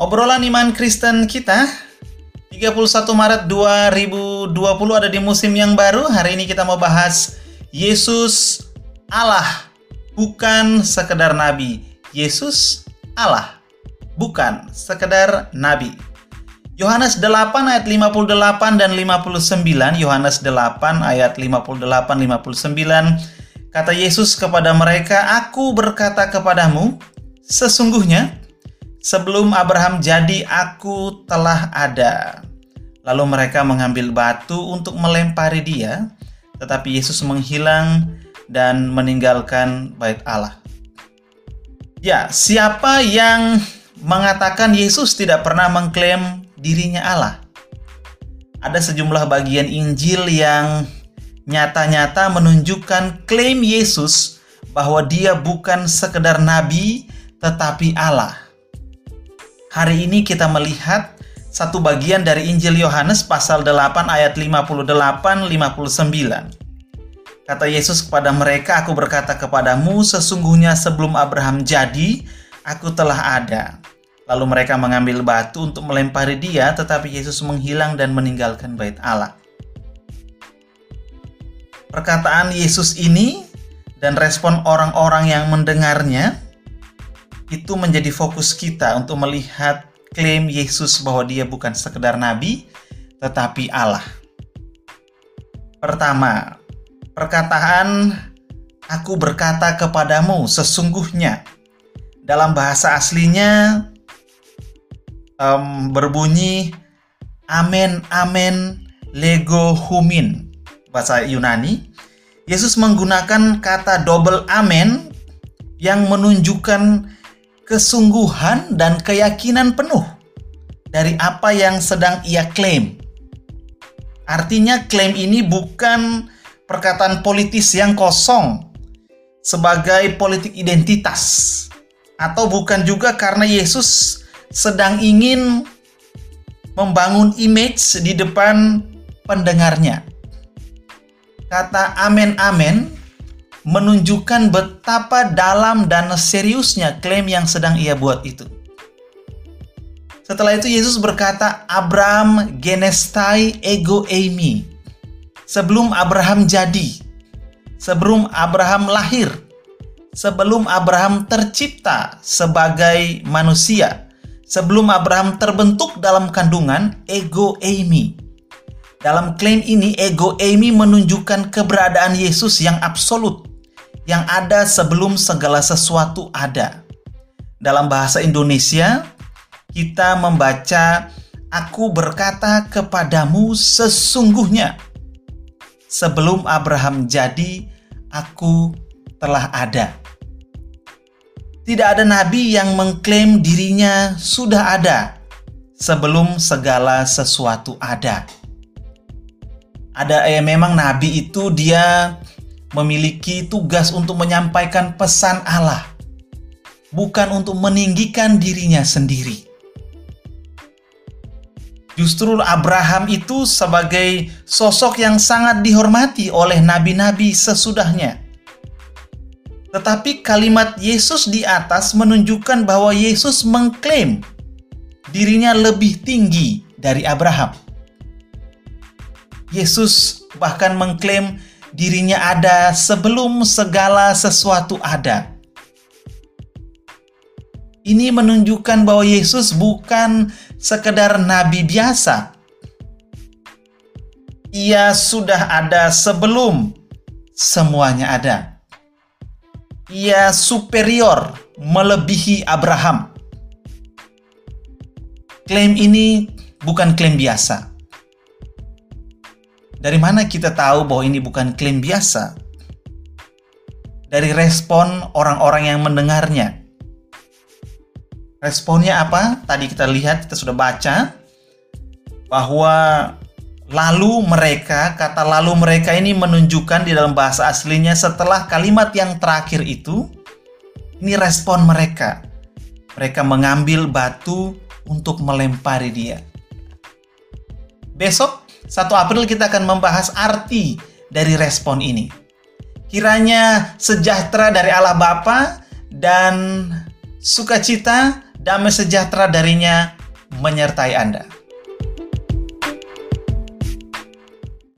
Obrolan iman Kristen kita 31 Maret 2020 ada di musim yang baru. Hari ini kita mau bahas Yesus Allah bukan sekedar nabi. Yesus Allah bukan sekedar nabi. Yohanes 8 ayat 58 dan 59, Yohanes 8 ayat 58 59 kata Yesus kepada mereka, "Aku berkata kepadamu, sesungguhnya sebelum Abraham jadi aku telah ada." Lalu mereka mengambil batu untuk melempari dia, tetapi Yesus menghilang dan meninggalkan bait Allah. Ya, siapa yang mengatakan Yesus tidak pernah mengklaim dirinya Allah. Ada sejumlah bagian Injil yang nyata-nyata menunjukkan klaim Yesus bahwa dia bukan sekedar nabi tetapi Allah. Hari ini kita melihat satu bagian dari Injil Yohanes pasal 8 ayat 58 59. Kata Yesus kepada mereka, "Aku berkata kepadamu, sesungguhnya sebelum Abraham jadi, aku telah ada." Lalu mereka mengambil batu untuk melempari dia, tetapi Yesus menghilang dan meninggalkan bait Allah. Perkataan Yesus ini dan respon orang-orang yang mendengarnya itu menjadi fokus kita untuk melihat klaim Yesus bahwa dia bukan sekedar nabi, tetapi Allah. Pertama, perkataan aku berkata kepadamu sesungguhnya dalam bahasa aslinya um, berbunyi amen amen lego humin bahasa Yunani. Yesus menggunakan kata double amen yang menunjukkan kesungguhan dan keyakinan penuh dari apa yang sedang ia klaim. Artinya klaim ini bukan perkataan politis yang kosong sebagai politik identitas atau bukan juga karena Yesus sedang ingin membangun image di depan pendengarnya. Kata amen amen menunjukkan betapa dalam dan seriusnya klaim yang sedang ia buat itu. Setelah itu Yesus berkata, Abraham genestai ego eimi. Sebelum Abraham jadi, sebelum Abraham lahir, sebelum Abraham tercipta sebagai manusia, sebelum Abraham terbentuk dalam kandungan ego Amy. Dalam klaim ini, ego Amy menunjukkan keberadaan Yesus yang absolut, yang ada sebelum segala sesuatu ada. Dalam bahasa Indonesia, kita membaca, "Aku berkata kepadamu sesungguhnya, sebelum Abraham jadi, aku telah ada." Tidak ada nabi yang mengklaim dirinya sudah ada sebelum segala sesuatu ada. Ada eh, memang nabi itu dia memiliki tugas untuk menyampaikan pesan Allah, bukan untuk meninggikan dirinya sendiri. Justru Abraham itu sebagai sosok yang sangat dihormati oleh nabi-nabi sesudahnya. Tetapi kalimat Yesus di atas menunjukkan bahwa Yesus mengklaim dirinya lebih tinggi dari Abraham. Yesus bahkan mengklaim dirinya ada sebelum segala sesuatu ada. Ini menunjukkan bahwa Yesus bukan sekedar nabi biasa. Ia sudah ada sebelum semuanya ada ia superior melebihi Abraham. Klaim ini bukan klaim biasa. Dari mana kita tahu bahwa ini bukan klaim biasa? Dari respon orang-orang yang mendengarnya. Responnya apa? Tadi kita lihat, kita sudah baca bahwa Lalu mereka, kata lalu mereka ini menunjukkan di dalam bahasa aslinya setelah kalimat yang terakhir itu, ini respon mereka. Mereka mengambil batu untuk melempari dia. Besok, 1 April kita akan membahas arti dari respon ini. Kiranya sejahtera dari Allah Bapa dan sukacita, damai sejahtera darinya menyertai Anda.